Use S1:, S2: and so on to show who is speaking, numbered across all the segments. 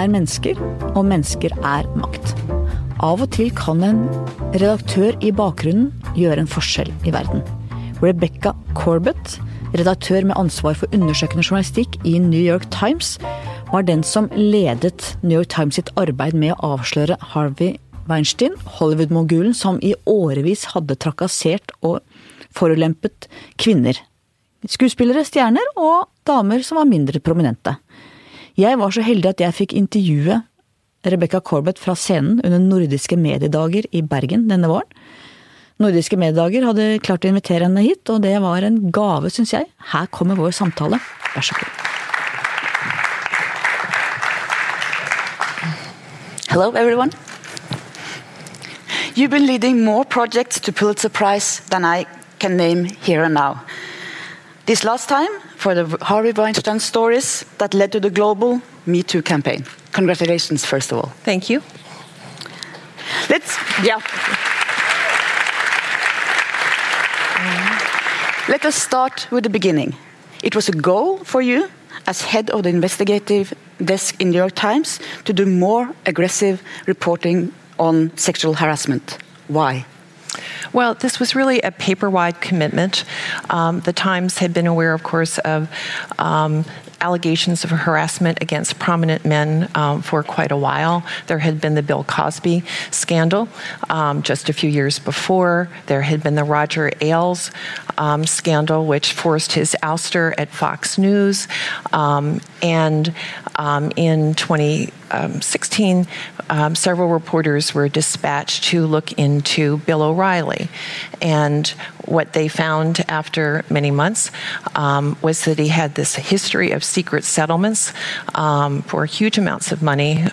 S1: er mennesker, og mennesker er makt. Av og til kan en redaktør i bakgrunnen gjøre en forskjell i verden. Rebecca Corbett, redaktør med ansvar for undersøkende journalistikk i New York Times, var den som ledet New York Times sitt arbeid med å avsløre Harvey Weinstein, Hollywood-mogulen som i årevis hadde trakassert og forulempet kvinner. Skuespillere, stjerner og damer som var mindre prominente. Jeg var så heldig at jeg fikk intervjue Rebecca Corbett fra scenen under nordiske mediedager i Bergen denne våren. Nordiske mediedager hadde klart å invitere henne hit, og det var en gave, syns jeg. Her kommer vår samtale. Vær så god.
S2: Hello, everyone. You've been leading more projects to Pulitzer Prize than I can name here and now. This last time for the Harvey Weinstein stories that led to the global Me Too campaign. Congratulations, first of all.
S3: Thank you.
S2: Let's, yeah. Let us start with the beginning. It was a goal for you as head of the investigative desk in New York Times to do more aggressive reporting on sexual harassment. Why?
S3: Well, this was really a paper wide commitment. Um, the Times had been aware, of course, of um, allegations of harassment against prominent men um, for quite a while. There had been the Bill Cosby scandal um, just a few years before. There had been the Roger Ailes um, scandal, which forced his ouster at Fox News. Um, and um, in 2016, um, several reporters were dispatched to look into Bill O'Reilly. And what they found after many months um, was that he had this history of secret settlements for huge amounts of money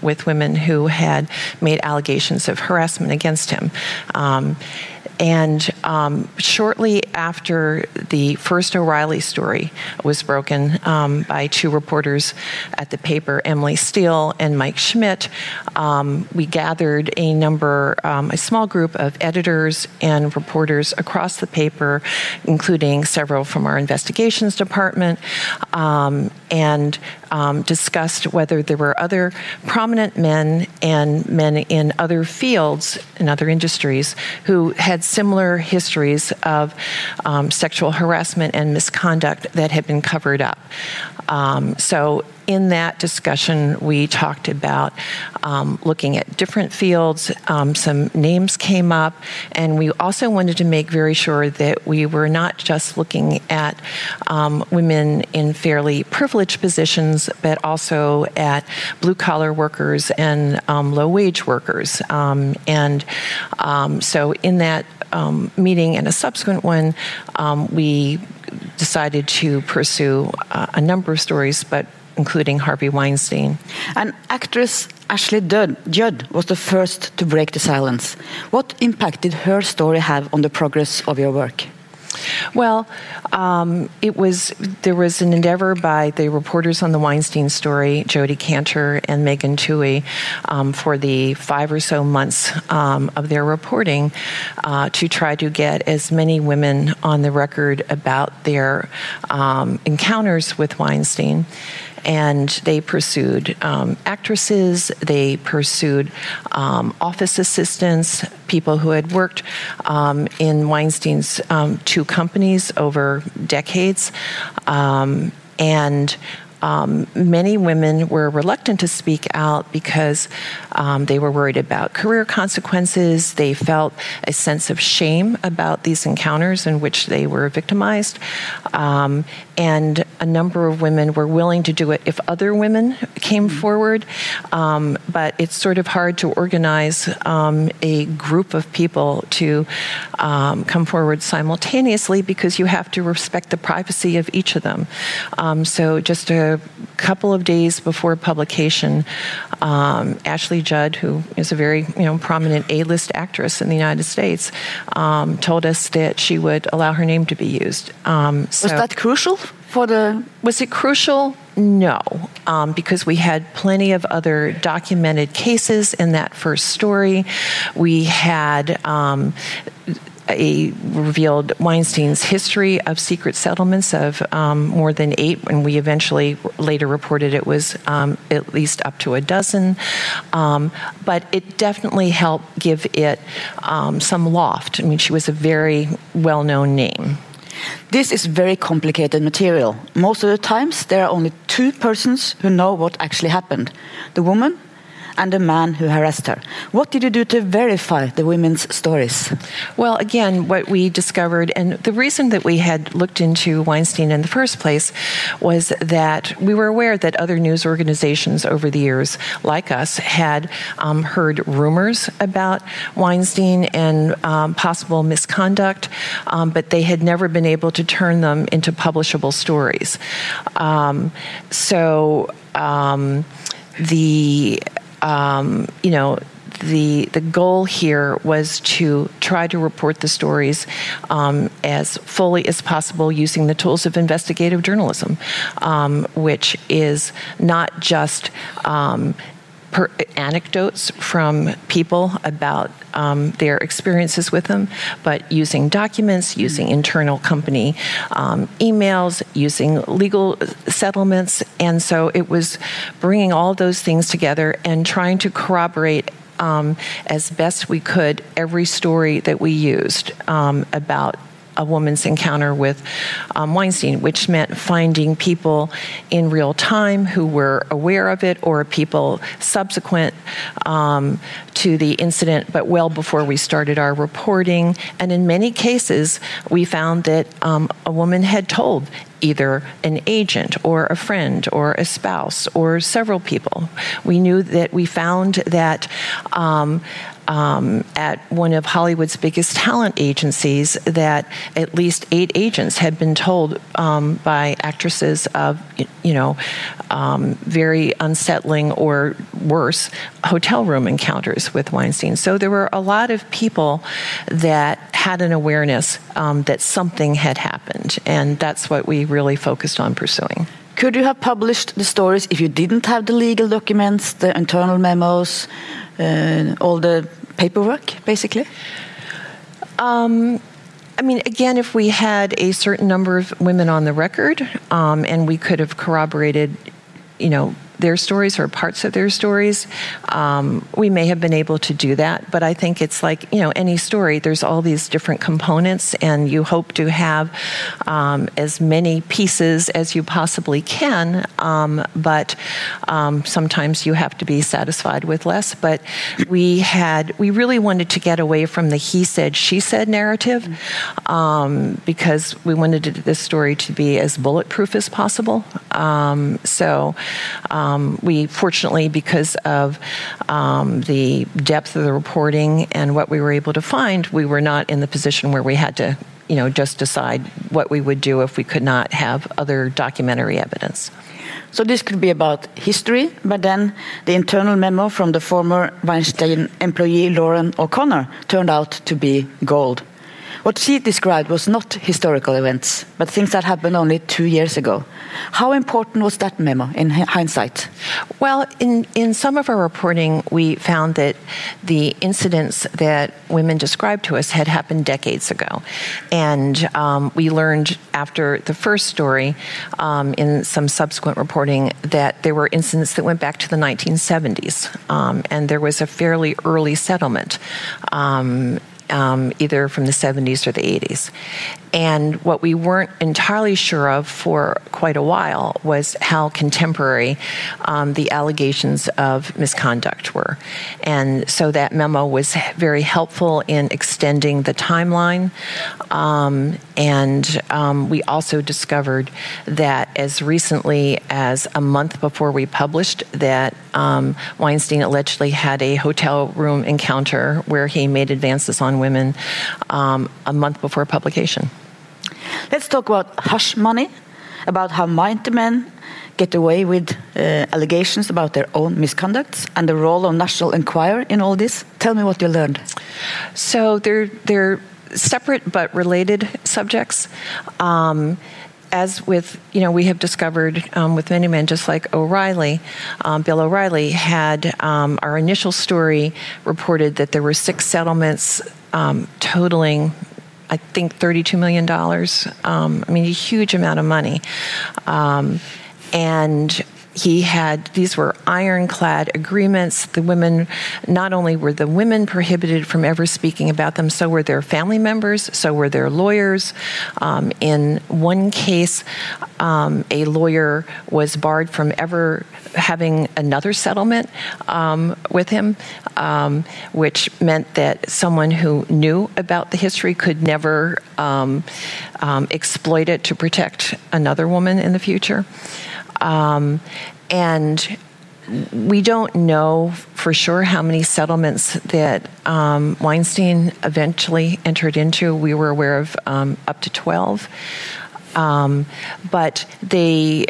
S3: with women who had made allegations of harassment against him. Um, and um, shortly after the first O'Reilly story was broken um, by two reporters at the paper, Emily Steel and Mike Schmidt, um, we gathered a number, um, a small group of editors and reporters across the paper, including several from our investigations department, um, and um, discussed whether there were other prominent men and men in other fields, in other industries, who had similar histories of um, sexual harassment and misconduct that had been covered up. Um, so in that discussion, we talked about um, looking at different fields. Um, some names came up, and we also wanted to make very sure that we were not just looking at um, women in fairly privileged positions, but also at blue collar workers and um, low wage workers. And so, in that meeting and a subsequent one, we decided to pursue uh, a number of stories, but including Harvey Weinstein.
S2: And actress Ashley Judd was the first to break the silence. What impact did her story have on the progress of your work?
S3: Well, um, it was there was an endeavor by the reporters on the Weinstein story, Jodi Kantor and Megan Twohey, um, for the five or so months um, of their reporting uh, to try to get as many women on the record about their um, encounters with Weinstein and they pursued um, actresses, they pursued um, office assistants, people who had worked um, in Weinstein's um, two companies over decades. Um, and um, many women were reluctant to speak out because um, they were worried about career consequences. They felt a sense of shame about these encounters in which they were victimized. Um, and a number of women were willing to do it if other women came mm-hmm. forward. Um, but it's sort of hard to organize um, a group of people to um, come forward simultaneously because you have to respect the privacy of each of them. so just a couple of days before publication, um, Ashley Judd, who is a very you know prominent A-list actress in the United States, um, told us that she would allow her name to be used. Um,
S2: so was that crucial for the?
S3: Was it crucial? No, um, because we had plenty of other documented cases in that first story. We had um, a, revealed Weinstein's history of secret settlements of um, more than eight, and we eventually later reported it was um, at least up to a dozen. Um, but it definitely helped give it um, some loft. I mean, she was a very well known name.
S2: This is very complicated material. Most of the times, there are only two persons who know what actually happened the woman and the man who harassed her. What did you do to verify the women's stories?
S3: Well, again, what we discovered, and the reason that we had looked into Weinstein in the first place was that we were aware that other news organizations over the years, like us, had um, heard rumors about Weinstein and um, possible misconduct, um, but they had never been able to turn them into publishable stories. Um, so, um, the um, you know, the the goal here was to try to report the stories um, as fully as possible using the tools of investigative journalism, um, which is not just um, per- anecdotes from people about um, their experiences with them, but using documents, using internal company um, emails, using legal settlements. And so it was bringing all those things together and trying to corroborate um, as best we could every story that we used um, about a woman's encounter with um, Weinstein, which meant finding people in real time who were aware of it or people subsequent um, to the incident, but well before we started our reporting. And in many cases, we found that um, a woman had told either an agent or a friend or a spouse or several people. We knew that we found that um, um, at one of Hollywood's biggest talent agencies that at least eight agents had been told um, by actresses of, you know, um, very unsettling or worse hotel room encounters with Weinstein. So there were a lot of people that had an awareness um, that something had happened, and that's what we really focused on pursuing.
S2: Could you have published the stories if you didn't have the legal documents, the internal memos, uh, all the paperwork, basically?
S3: Um, I mean, again, if we had a certain number of women on the record um, and we could have corroborated, you know, their stories or parts of their stories, um, we may have been able to do that. But I think it's like, you know, any story, there's all these different components, and you hope to have um, as many pieces as you possibly can. Um, but um, sometimes you have to be satisfied with less. But we had, we really wanted to get away from the he said, she said narrative um, because we wanted this story to be as bulletproof as possible. Um, so, um, we fortunately, because of um, the depth of the reporting and what we were able to find, we were not in the position where we had to, you know, just decide what we would do if we could not have other documentary evidence.
S2: So this could be about history, but then the internal memo from the former Weinstein employee Lauren O'Connor turned out to be gold. What she described was not historical events, but things that happened only two years ago. How important was that memo in hindsight?
S3: Well, in, in some of our reporting, we found that the incidents that women described to us had happened decades ago. And um, we learned after the first story, um, in some subsequent reporting, that there were incidents that went back to the 1970s. Um, and there was a fairly early settlement um, either from the 70s or the 80s. And what we weren't entirely sure of for quite a while was how contemporary um, the allegations of misconduct were. And so that memo was very helpful in extending the timeline. Um, and um, we also discovered that as recently as a month before we published, that um, Weinstein allegedly had a hotel room encounter where he made advances on women um, a month before publication.
S2: Let's talk about hush money, about how mighty men get away with uh, allegations about their own misconducts and the role of National Enquirer in all this. Tell me what you learned.
S3: So they're they're separate but related subjects. Um, as with, you know, we have discovered um, with many men, just like O'Reilly, um, Bill O'Reilly had um, our initial story reported that there were six settlements um, totaling I think $32 million. Um, I mean, a huge amount of money. And he had these were ironclad agreements. The women not only were the women prohibited from ever speaking about them so were their family members so were their lawyers. Um, in one case um, a lawyer was barred from ever having another settlement um, with him um, which meant that someone who knew about the history could never um, um, exploit it to protect another woman in the future um, and we don't know for sure how many settlements that um, Weinstein eventually entered into. We were aware of um, up to 12. Um, but they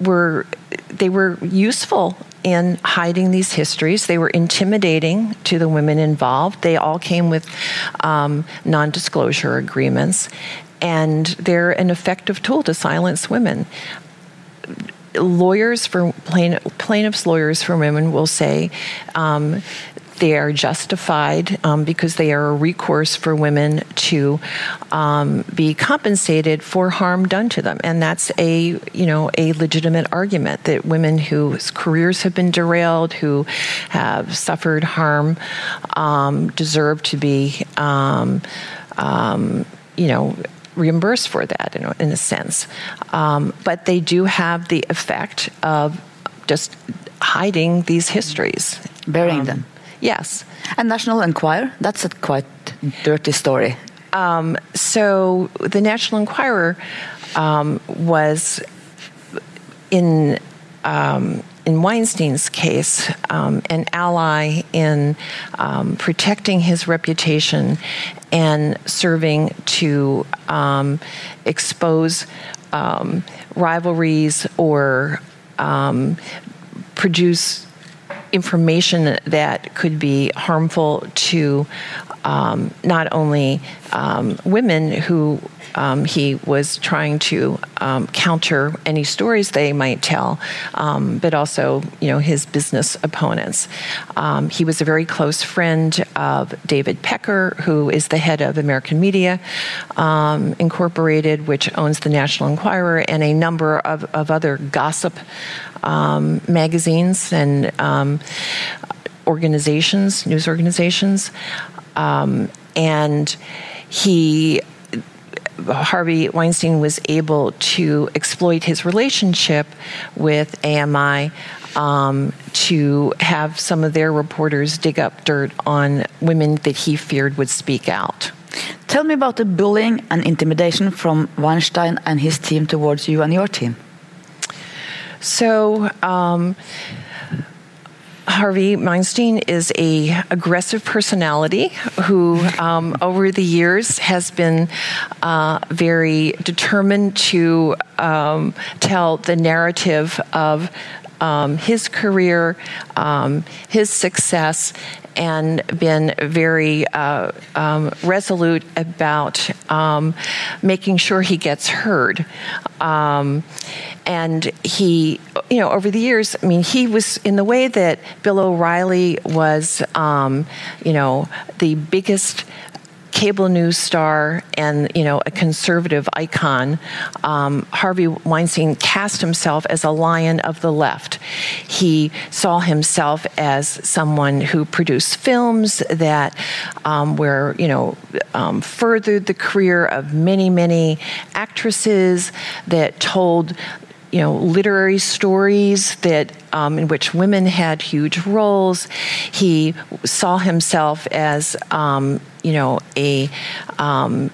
S3: were they were useful in hiding these histories. They were intimidating to the women involved. They all came with um, non-disclosure agreements, and they're an effective tool to silence women lawyers for plaintiffs' lawyers for women will say um, they are justified um, because they are a recourse for women to um, be compensated for harm done to them, and that's a you know a legitimate argument that women whose careers have been derailed, who have suffered harm, um, deserve to be um, um, you know reimbursed for that in, in a sense. Um, but they do have the effect of just hiding these histories,
S1: burying um, them.
S3: Yes.
S1: And National Enquirer, that's a quite dirty story.
S3: Um, so the National Enquirer um, was in um, in Weinstein's case, um, an ally in um, protecting his reputation and serving to um, expose um, rivalries or um, produce information that could be harmful to um, not only um, women who um, he was trying to um, counter any stories they might tell, um, but also, you know, his business opponents. He was a very close friend of David Pecker, who is the head of American Media Incorporated, which owns the National Enquirer, and a number of, of other gossip magazines and organizations, news organizations. Um, and he Harvey Weinstein was able to exploit his relationship with AMI um, to have some of their reporters dig up dirt on women that he feared would speak out.
S1: Tell me about the bullying and intimidation from Weinstein and his team towards you and your team.
S3: So, um, Harvey Weinstein is a aggressive personality who, um, over the years, has been uh, very determined to um, tell the narrative of um, his career, um, his success, and been very uh, um, resolute about um, making sure he gets heard. Um, and he, you know, over the years, I mean, he was in the way that Bill O'Reilly was, um, you know, the biggest cable news star and you know a conservative icon, um, Harvey Weinstein cast himself as a lion of the left. He saw himself as someone who produced films that um, were you know um, furthered the career of many many actresses that told you know, literary stories that um, in which women had huge roles. He saw himself as, um, you know, a um,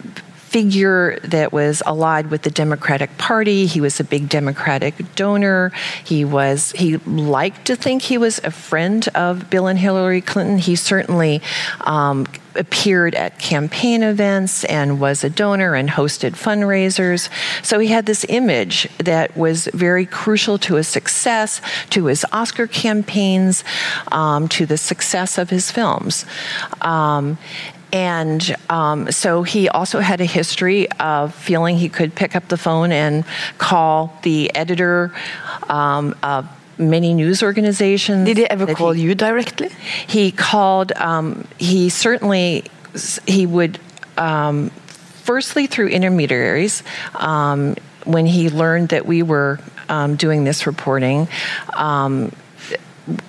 S3: figure that was allied with the Democratic Party. He was a big Democratic donor. He was he liked to think he was a friend of Bill and Hillary Clinton. He certainly um, appeared at campaign events and was a donor and hosted fundraisers. So he had this image that was very crucial to his success, to his Oscar campaigns, um, to the success of his films. Um, and um, so he also had a history of feeling he could pick up the phone and call the editor um, of many news organizations.
S1: Did he ever call he, you directly?
S3: He called, um, he certainly, he would. Um, firstly through intermediaries. Um, when he learned that we were um, doing this reporting, um,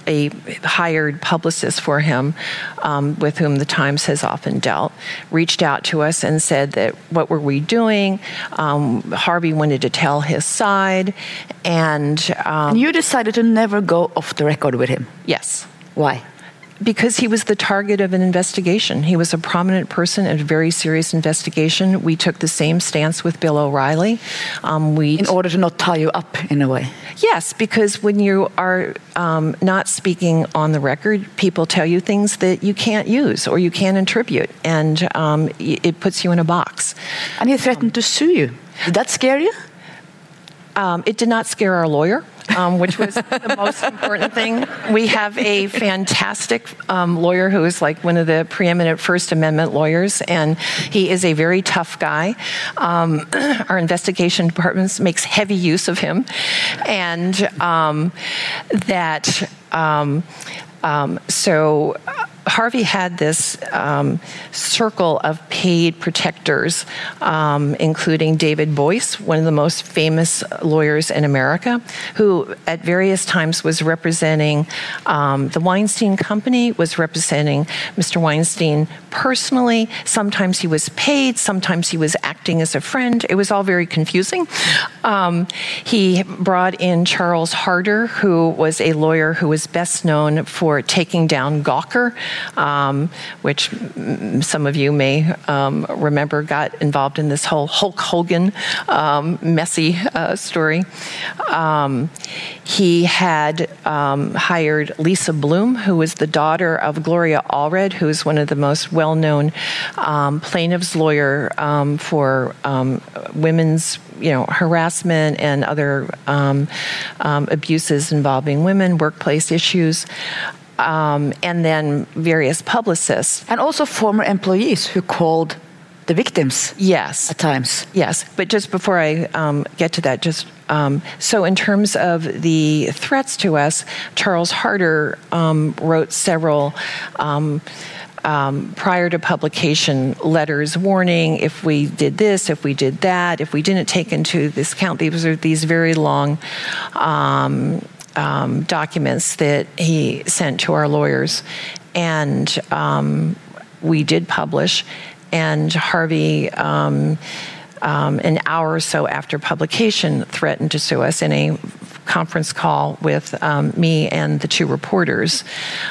S3: a hired publicist for him, um, with whom the Times has often dealt, reached out to us and said that what were we doing? Um, Harvey wanted to tell his side, and, um,
S1: and you decided to never go off the record with him.
S3: Yes.
S1: Why?
S3: Because he was the target of an investigation. He was a prominent person in a very serious investigation. We took the same stance with Bill O'Reilly.
S1: Um, we in order to not tie you up in a way.
S3: Yes, because when you are um, not speaking on the record, people tell you things that you can't use or you can't attribute, and um, it puts you in a box.
S1: And he threatened to sue you. Did that scare you?
S3: Um, it did not scare our lawyer um, which was the most important thing. We have a fantastic um, lawyer who is like one of the preeminent First Amendment lawyers, and he is a very tough guy. Um, our investigation department makes heavy use of him, and um, that. Um, um, so Harvey had this um, circle of paid protectors, um, including David Boies, one of the most famous lawyers in America, who at various times was representing um, the Weinstein Company, was representing Mr. Weinstein personally. Sometimes he was paid, sometimes he was acting as a friend. It was all very confusing. Um, he brought in Charles Harder, who was a lawyer who was best known for taking down Gawker um, which some of you may um, remember got involved in this whole Hulk Hogan um, messy uh, story. Um, he had um, hired Lisa Bloom, who was the daughter of Gloria Allred, who is one of the most well known plaintiffs' lawyer for women's you know harassment and other um, um, abuses involving women, workplace issues um, and then various publicists.
S1: And also former employees who called the victims.
S3: Yes.
S1: At times.
S3: Yes. But just before I um, get to that, just um, so in terms of the threats to us, Charles Harder um, wrote several. Um, um, prior to publication letters warning if we did this, if we did that, if we didn't take into this account. These are these very long um, um, documents that he sent to our lawyers, and um, we did publish. And Harvey, um, um, an hour or so after publication, threatened to sue us in a conference call with um, me and the two reporters.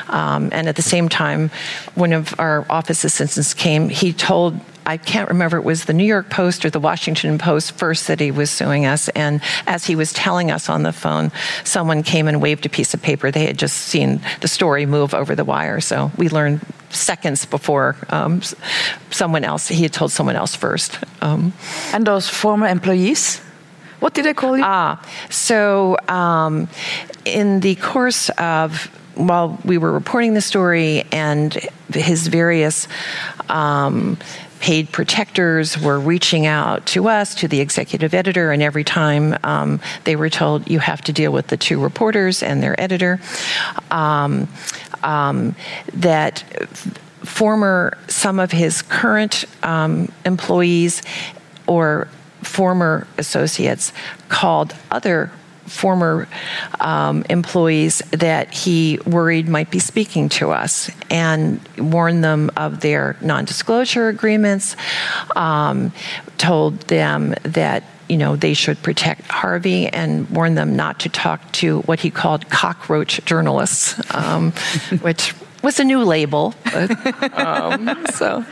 S3: Um, and at the same time, one of our office assistants came. He told I can't remember it was the New York Post or the Washington Post first that he was suing us. And as he was telling us on the phone, someone came and waved a piece of paper. They had just seen the story move over the wire. So we learned seconds before um, someone else, he had told someone else first. Um,
S1: and those former employees? What did they call you?
S3: Ah, so um, in the course of while we were reporting the story and his various um, paid protectors were reaching out to us, to the executive editor, and every time um, they were told, you have to deal with the two reporters and their editor, um, um, that former, some of his current um, employees or former associates called other former um, employees that he worried might be speaking to us and warned them of their non disclosure agreements, um, told them that you know they should protect Harvey and warn them not to talk to what he called cockroach journalists, um, which was a new label. But, um, so.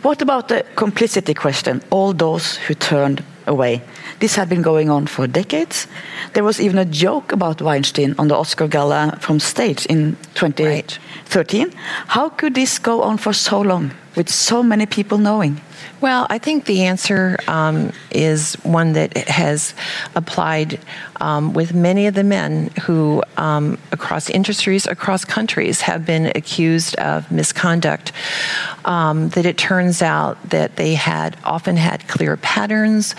S1: What about the complicity question? All those who turned away. This had been going on for decades. There was even a joke about Weinstein on the Oscar Gala from stage in 2013. Right. How could this go on for so long with so many people knowing?
S3: Well, I think the answer um, is one that has applied um, with many of the men who, um, across industries, across countries, have been accused of misconduct. Um, that it turns out that they had often had clear patterns,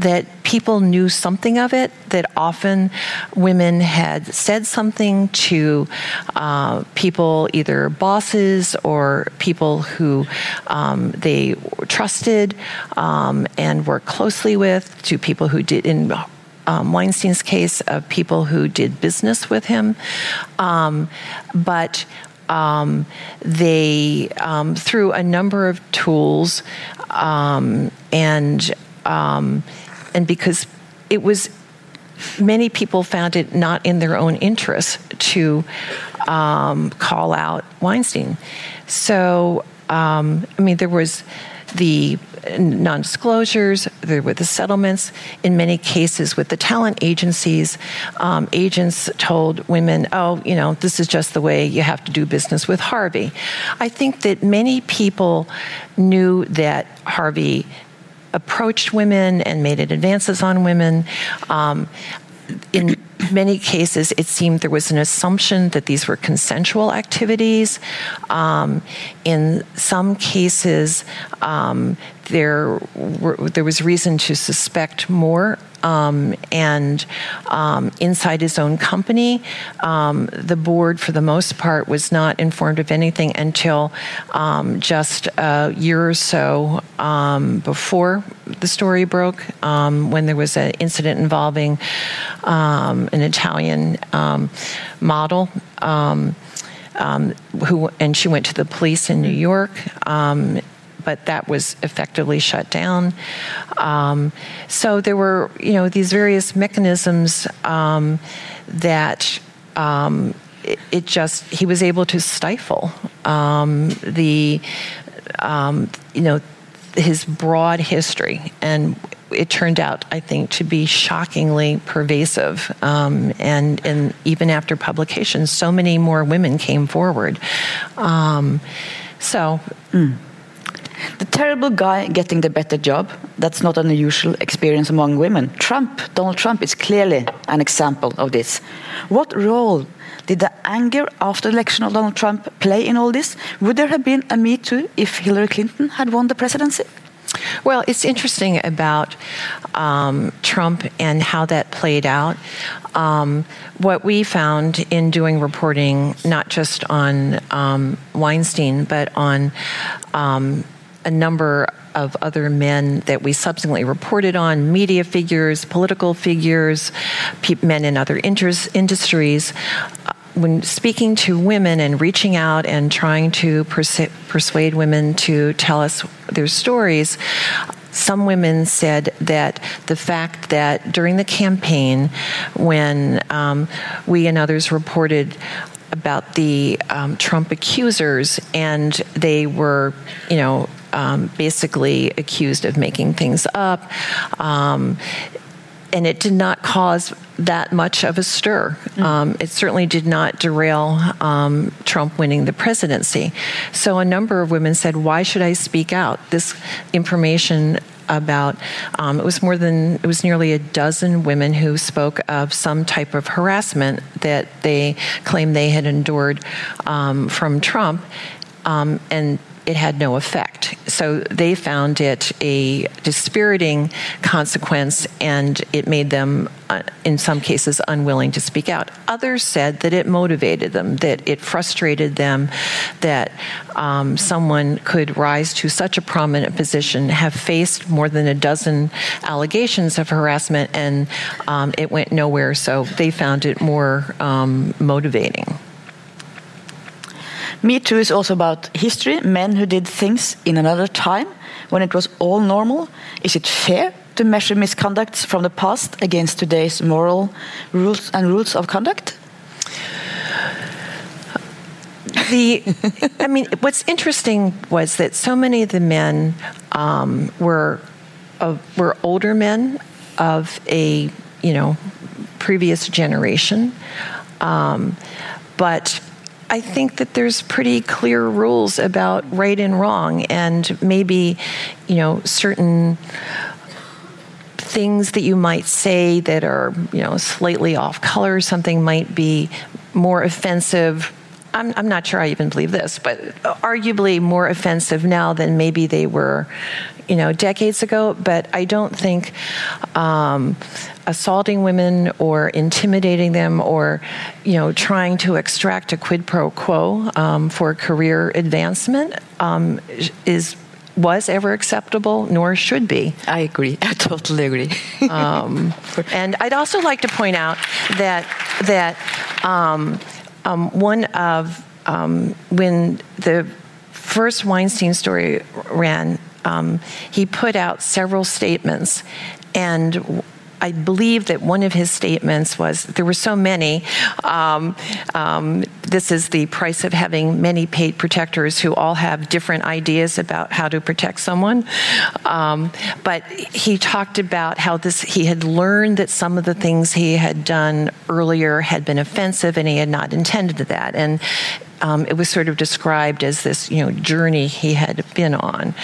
S3: that people knew something of it, that often women had said something to uh, people, either bosses or people who um, they trusted um, and worked closely with, to people who did in um, Weinstein's case of people who did business with him. Um, but um, they, um, through a number of tools, um, and um, and because it was, many people found it not in their own interest to call out Weinstein. So, I mean, there was the non disclosures, with the settlements. In many cases, with the talent agencies, um, agents told women, oh, you know, this is just the way you have to do business with Harvey. I think that many people knew that Harvey approached women and made advances on women. Um, in many cases, it seemed there was an assumption that these were consensual activities. Um, in some cases, um, there were, there was reason to suspect more. Um, and um, inside his own company, um, the board, for the most part, was not informed of anything until um, just a year or so um, before the story broke, when there was an incident involving an Italian model. Um, who and she went to the police in New York. Um, but that was effectively shut down. Um, so there were, you know, these various mechanisms um, that um, it, it, just he was able to stifle um, the, um, you know, his broad history and it turned out, I think, to be shockingly pervasive. Um, and, and even after publication, so many more women came forward. Um, so.
S2: Mm. The terrible guy getting the better job, that's not an unusual experience among women. Trump, Donald Trump, is clearly an example of this. What role did the anger after the election of Donald Trump play in all this? Would there have been a Me Too if Hillary Clinton had won the presidency?
S3: Well, it's interesting about um, Trump and how that played out. Um, what we found in doing reporting, not just on um, Weinstein, but on um, a number of other men that we subsequently reported on media figures, political figures, men in other industries. Uh, when speaking to women and reaching out and trying to persuade women to tell us their stories, some women said that the fact that during the campaign, when um, we and others reported about the um, Trump accusers, and they were, you know, um, basically accused of making things up. Um, and it did not cause that much of a stir. Mm. Um, it certainly did not derail um, Trump winning the presidency. So a number of women said, "Why should I speak out? This information." About um, it was more than it was nearly a dozen women who spoke of some type of harassment that they claimed they had endured um, from Trump, um, and it had no effect. So they found it a dispiriting consequence and it made them, uh, in some cases, unwilling to speak out. Others said that it motivated them, that it frustrated them, that um, someone could rise to such a prominent position, have faced more than a dozen allegations of harassment, and um, it went nowhere. So they found it more um, motivating.
S2: Me Too is also about history, men who did things in another time when it was all normal. Is it fair to measure misconducts from the past against today's moral rules and rules of conduct?
S3: The, I mean, what's interesting was that so many of the men um, were uh, were older men of a you know previous generation, um, but I think that there's pretty clear rules about right and wrong, and maybe, you know, certain things that you might say that are, you know, slightly off color, something might be more offensive. I'm, I'm not sure I even believe this, but arguably more offensive now than maybe they were, you know, decades ago. But I don't think um, assaulting women or intimidating them or, you know, trying to extract a quid pro quo um, for career advancement um, is was ever acceptable, nor should be.
S1: I agree. I totally agree.
S3: um, and I'd also like to point out that that um, um, one of um, when the first Weinstein story ran, um, he put out several statements, and I believe that one of his statements was there were so many. Um, um, this is the price of having many paid protectors who all have different ideas about how to protect someone. Um, but he talked about how this he had learned that some of the things he had done earlier had been offensive, and he had not intended that. And um, it was sort of described as this you know journey he had been on.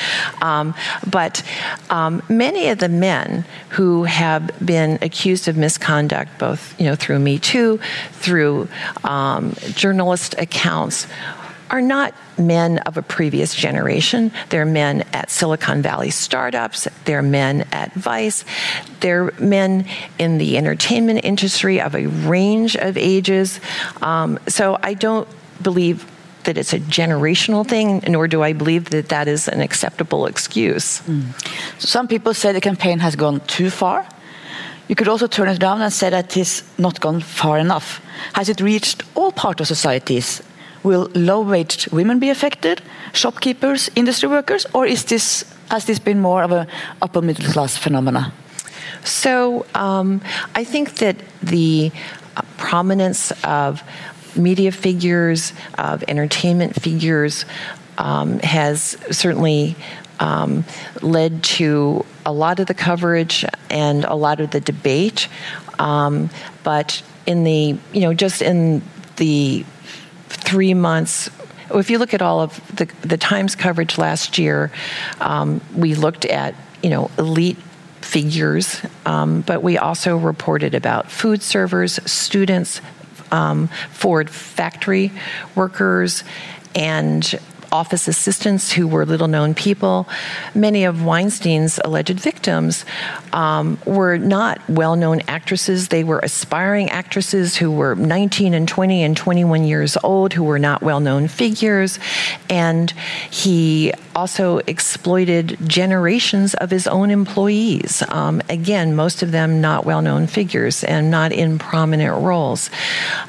S3: Um, but um, many of the men who have been accused of misconduct, both you know through Me Too, through um, journalist accounts, are not men of a previous generation. They're men at Silicon Valley startups. They're men at Vice. They're men in the entertainment industry of a range of ages. Um, so I don't believe that it's a generational thing, nor do I believe that that is an acceptable excuse. Mm.
S1: Some people say the campaign has gone too far. You could also turn it around and say that it's not gone far enough. Has it reached all parts of societies? Will low-wage women be affected, shopkeepers, industry workers, or is this has this been more of a upper middle class phenomena?
S3: So um, I think that the prominence of media figures, of entertainment figures, um, has certainly um, led to a lot of the coverage and a lot of the debate. Um, but in the, you know, just in the three months if you look at all of the, the Times coverage last year, um, we looked at you know elite figures, um, but we also reported about food servers, students, um, Ford factory workers and office assistants who were little known people. Many of Weinstein's alleged victims um, were not well known actresses. They were aspiring actresses who were 19 and 20 and 21 years old, who were not well known figures. And he also exploited generations of his own employees. Um, again, most of them not well known figures and not in prominent roles.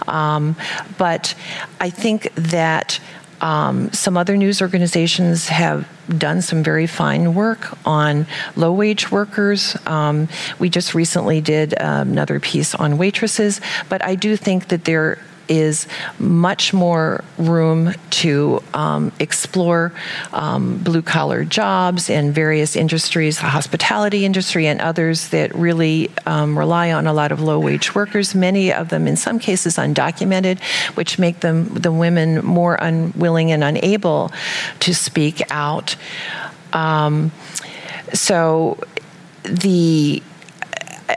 S3: Um, but I think that um, some other news organizations have done some very fine work on low wage workers. Um, we just recently did another piece on waitresses, but I do think that there is much more room to um, explore um, blue collar jobs in various industries, the hospitality industry and others that really um, rely on a lot of low wage workers, many of them in some cases undocumented, which make them the women more unwilling and unable to speak out. Um, so the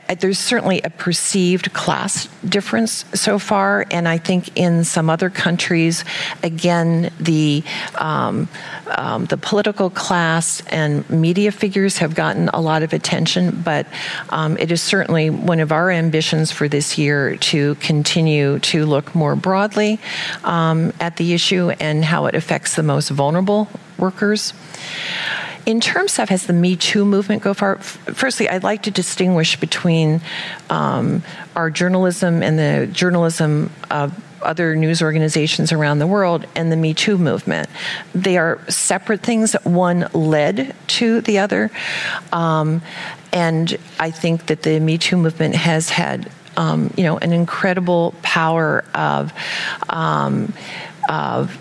S3: there's certainly a perceived class difference so far, and I think in some other countries, again, the um, um, the political class and media figures have gotten a lot of attention. But um, it is certainly one of our ambitions for this year to continue to look more broadly um, at the issue and how it affects the most vulnerable workers. In terms of has the Me Too movement go far? Firstly, I'd like to distinguish between um, our journalism and the journalism of other news organizations around the world and the Me Too movement. They are separate things. One led to the other. Um, and I think that the Me Too movement has had, um, you know, an incredible power of, um, of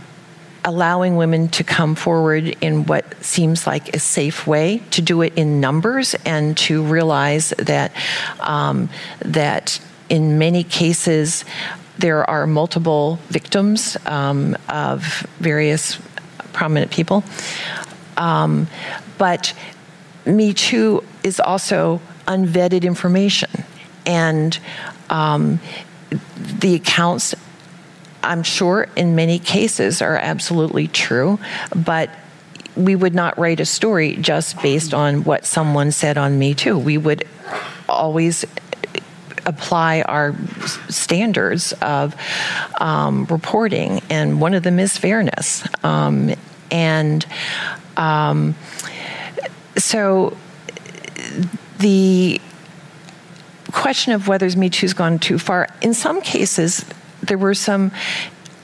S3: allowing women to come forward in what seems like a safe way to do it in numbers and to realize that um, that in many cases there are multiple victims um, of various prominent people. Um, but Me Too is also unvetted information. And um, the accounts, I'm sure, in many cases are absolutely true, but we would not write a story just based on what someone said on Me Too. We would always apply our standards of um, reporting, and one of them is fairness. Um, and um, so the question of whether Me Too's gone too far, in some cases, there were some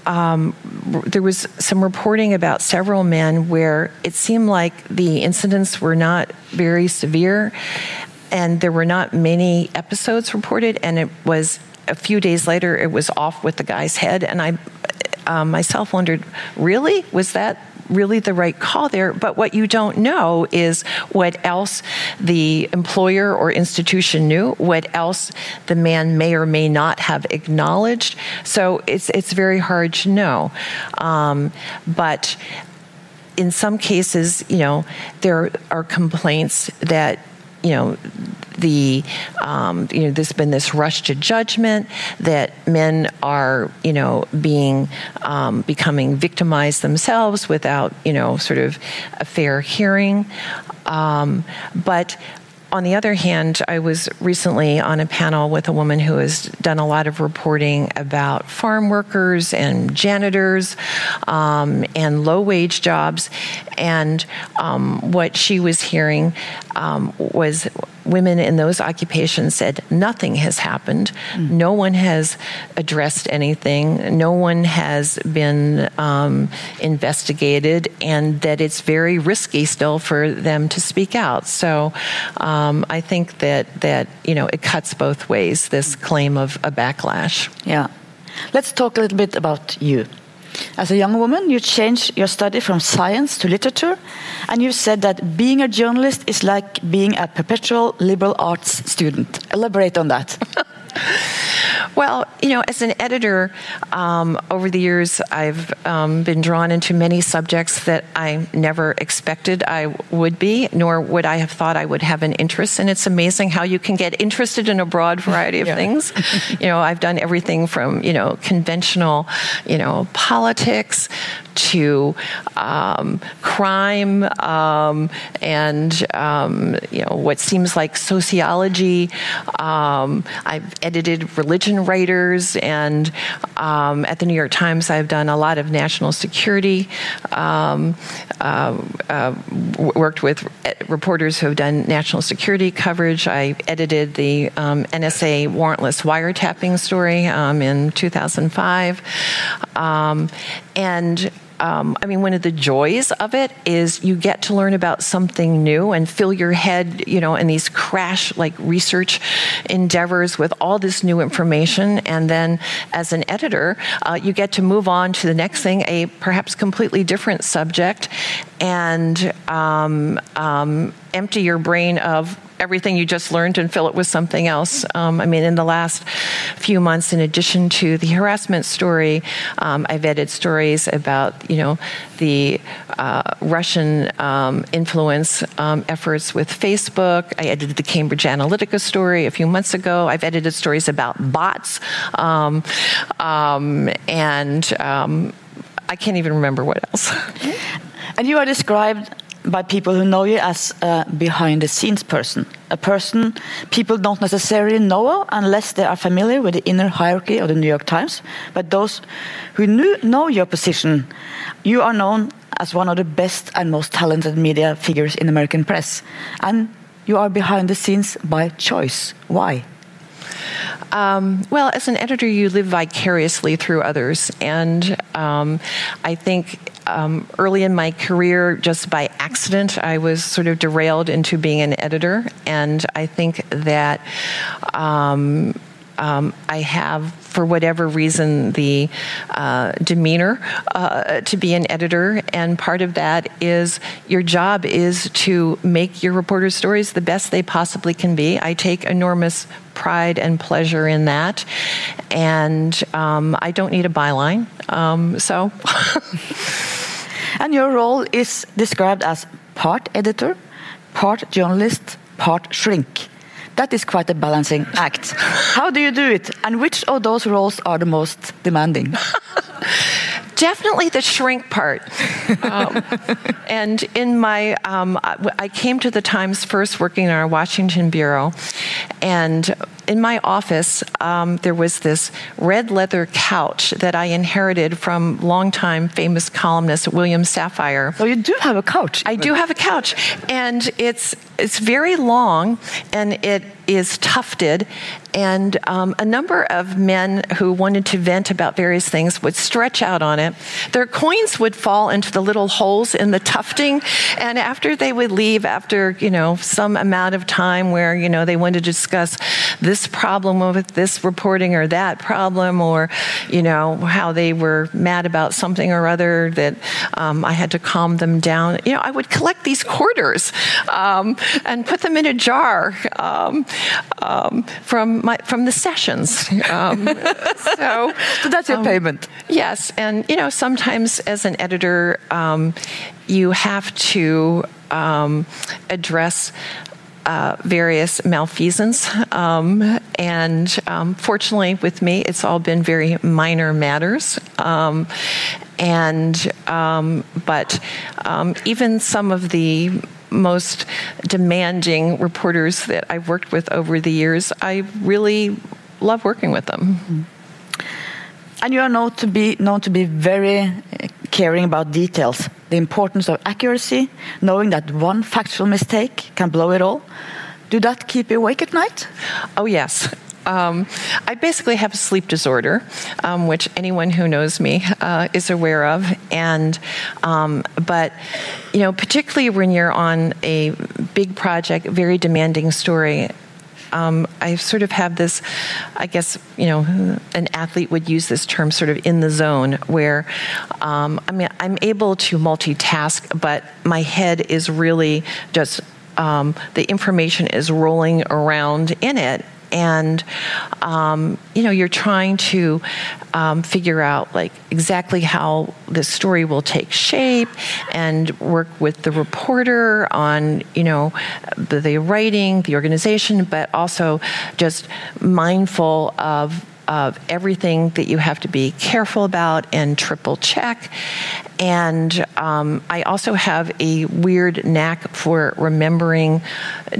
S3: um, there was some reporting about several men where it seemed like the incidents were not very severe and there were not many episodes reported, and it was a few days later, it was off with the guy's head. And I uh, myself wondered, really? Was that really the right call there. But what you don't know is what else the employer or institution knew, what else the man may or may not have acknowledged. So it's it's very hard to know. Um, but in some cases, you know, there are complaints that you know the um, you know there's been this rush to judgment that men are you know being um, becoming victimized themselves without you know sort of a fair hearing. Um, but on the other hand, I was recently on a panel with a woman who has done a lot of reporting about farm workers and janitors um, and low wage jobs. And um, what she was hearing um, was women in those occupations said nothing has happened. Mm. No one has addressed anything. No one has been um, investigated, and that it's very risky still for them to speak out. So um, I think that that you know it cuts both ways. This claim of a backlash.
S2: Yeah. Let's talk a little bit about you. As a young woman, you changed your study from science to literature, and you said that being a journalist is like being a perpetual liberal arts student. Elaborate on that.
S3: Well, you know, as an editor, um, over the years, I've um, been drawn into many subjects that I never expected I would be, nor would I have thought I would have an interest. And it's amazing how you can get interested in a broad variety of yeah. things. you know, I've done everything from, you know, conventional, you know, politics to um, crime um, and um, you know what seems like sociology. Um, I've edited religion writers, and um, at the New York Times, I've done a lot of national security. Uh, uh, worked with reporters who have done national security coverage. I edited the NSA warrantless wiretapping story in 2005, and um, I mean, one of the joys of it is you get to learn about something new and fill your head, you know, in these crash like research endeavors with all this new information. And then as an editor, uh, you get to move on to the next thing, a perhaps completely different subject, and um, um, empty your brain of everything you just learned and fill it with something else. Um, I mean, in the last few months, in addition to the harassment story, um, I've edited stories about, you know, the uh, Russian um, influence um, efforts with Facebook. I edited the Cambridge Analytica story a few months ago. I've edited stories about bots. Um, um, and I can't even remember what else.
S2: And you are described by people who know you as a behind the scenes person, a person people don't necessarily know unless they are familiar with the inner hierarchy of the New York Times. But those who knew, know your position, you are known as one of the best and most talented media figures in American press. And you are behind the scenes by choice. Why?
S3: Um, well, as an editor, you live vicariously through others. And um, I think um, early in my career, just by accident, I was sort of derailed into being an editor. And I think that. Um, um, I have, for whatever reason, the uh, demeanor uh, to be an editor, and part of that is your job is to make your reporter stories the best they possibly can be. I take enormous pride and pleasure in that. And um, I don't need a byline. Um, so.
S2: and your role is described as part editor, part journalist, part shrink. That is quite a balancing act. How do you do it? And which of those roles are the most demanding?
S3: Definitely the shrink part. Um, and in my, um, I came to the Times first working in our Washington bureau, and in my office, um, there was this red leather couch that I inherited from longtime famous columnist William Safire.
S2: So you do have a couch.
S3: I do have a couch, and it's it's very long, and it is tufted, and um, a number of men who wanted to vent about various things would stretch out on it. Their coins would fall into the little holes in the tufting, and after they would leave, after you know some amount of time where you know they wanted to discuss this problem with this reporting or that problem, or you know how they were mad about something or other that um, I had to calm them down. You know, I would collect these quarters um, and put them in a jar um, um from my from the sessions. Um,
S2: so, so, that's your um, payment.
S3: Yes, and you know sometimes as an editor, you have to address uh, various malfeasance. Um, and um, fortunately, with me, it's all been very minor matters. Um, and um, but um, even some of the most demanding reporters that I've worked with over the years, I really love working with them. Mm-hmm.
S2: And you are known to be known to be very uh, caring about details, the importance of accuracy, knowing that one factual mistake can blow it all. Do that keep you awake at night?
S3: Oh yes. Um, I basically have a sleep disorder, um, which anyone who knows me uh, is aware of. And um, but you know, particularly when you're on a big project, very demanding story, um, I sort of have this, I guess, you know, an athlete would use this term sort of in the zone where um, I mean, I'm able to multitask, but my head is really just, um, the information is rolling around in it and um, you know you're trying to um, figure out like exactly how the story will take shape and work with the reporter on you know the, the writing the organization but also just mindful of of everything that you have to be careful about and triple check. And um, I also have a weird knack for remembering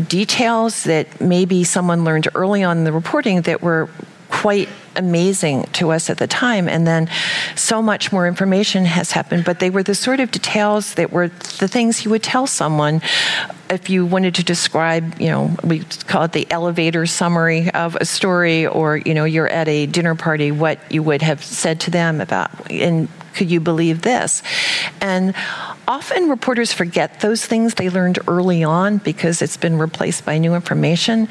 S3: details that maybe someone learned early on in the reporting that were quite amazing to us at the time. And then so much more information has happened, but they were the sort of details that were the things you would tell someone if you wanted to describe, you know, we call it the elevator summary of a story, or, you know, you're at a dinner party, what you would have said to them about, and could you believe this? And often reporters forget those things they learned early on because it's been replaced by new information.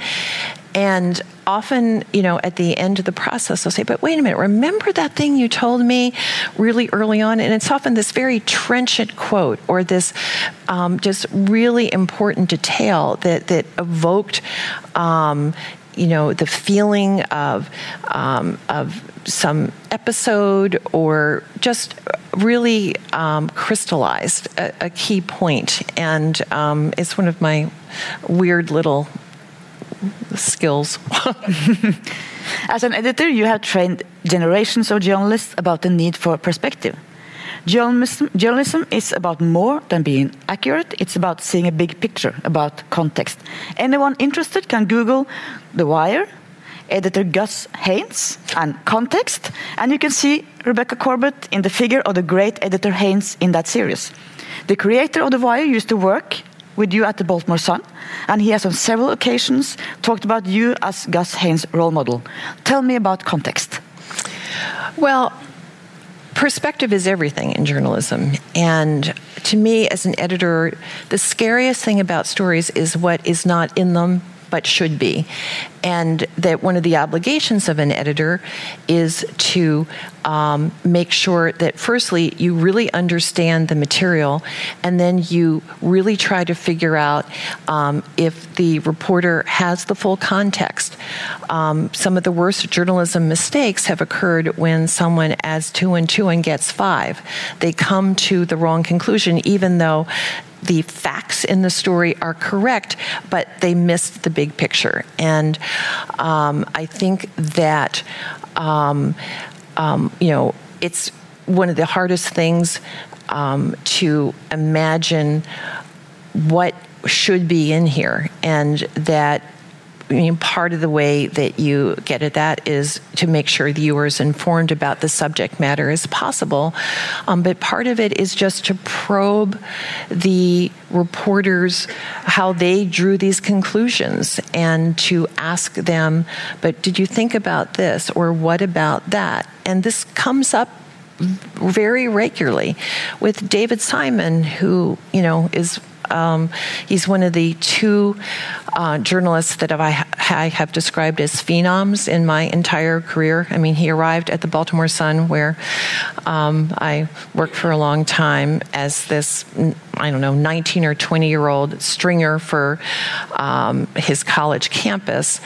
S3: And often, you know, at the end of the process, they'll say, but wait a minute, remember that thing you told me really early on? And it's often this very trenchant quote or this um, just really important detail that, that evoked, um, you know, the feeling of, um, of some episode or just really um, crystallized a, a, key. And um, it's one of my weird little skills.
S2: As an editor, you have trained generations of journalists about the need for perspective. Journalism, journalism, is about more than being accurate, it's about seeing a big picture, about context. Anyone interested can Google The Wire, editor Gus Haynes, and context, and you can see Rebecca Corbett in the figure of the great editor Haynes in that series. The creator of The Wire used to work with you at the Baltimore Sun, and he has on several occasions talked about you as Gus Haynes' role model. Tell me about context.
S3: Well, perspective is everything in journalism. And to me, as an editor, the scariest thing about stories is what is not in them but should be. And that one of the obligations of an editor is to um, make sure that, firstly, you really understand the material, and then you really try to figure out um, if the reporter has the full context. Um, some of the worst journalism mistakes have occurred when someone adds two and two and gets five. They come to the wrong conclusion, even though the facts in the story are correct, but they missed the big picture. And um, I think that, um, um, you know, it's one of the hardest things um, to imagine what should be in here, and that I mean, part of the way that you get at that is to make sure the viewer is informed about the subject matter as possible. Um, but part of it is just to probe the reporters how they drew these conclusions and to ask them, but did you think about this or what about that? And this comes up very regularly with David Simon, who, you know, is um, he's one of the two uh, journalists that I, I, have described as phenoms in my entire career. I mean, he arrived at the Baltimore Sun, where um, I worked for a long time as this, I don't know, 19 or 20 year old stringer for um, his college campus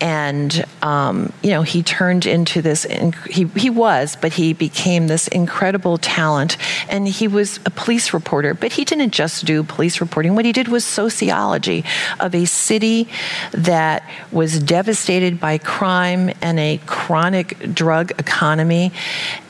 S3: and um, you know he turned into this he, he was but he became this incredible talent. And he was a police reporter but he didn't just do police reporting. What he did was sociology of a city that was devastated by crime and a chronic drug economy.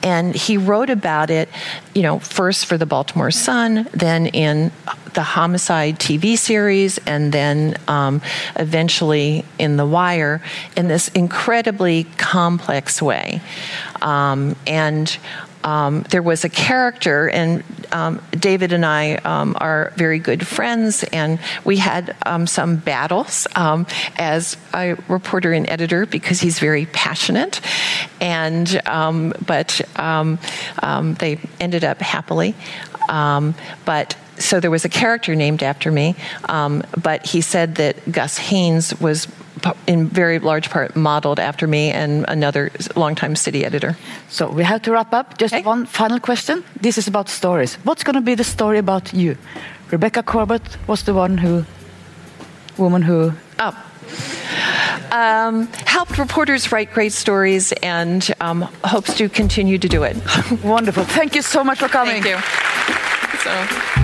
S3: And he wrote about it you know first for the baltimore sun then in the homicide tv series and then um, eventually in the wire in this incredibly complex way. Um, and um, there was a character, and um, David and I um, are very good friends, and we had um, some battles um, as a reporter and editor because he's very passionate, and um, but they ended up happily. but so there was a character named after me, but he said that Gus Haynes was in very large part modeled after me and another longtime city editor.
S1: So we have to wrap up. Just okay. one final question. This is about stories. What's going to be the story about you? Rebecca Corbett was the one who, woman who.
S3: Oh. Um, helped reporters write great stories and um, hopes to continue to do it.
S1: Wonderful. Thank you so much for coming.
S3: Thank you. So.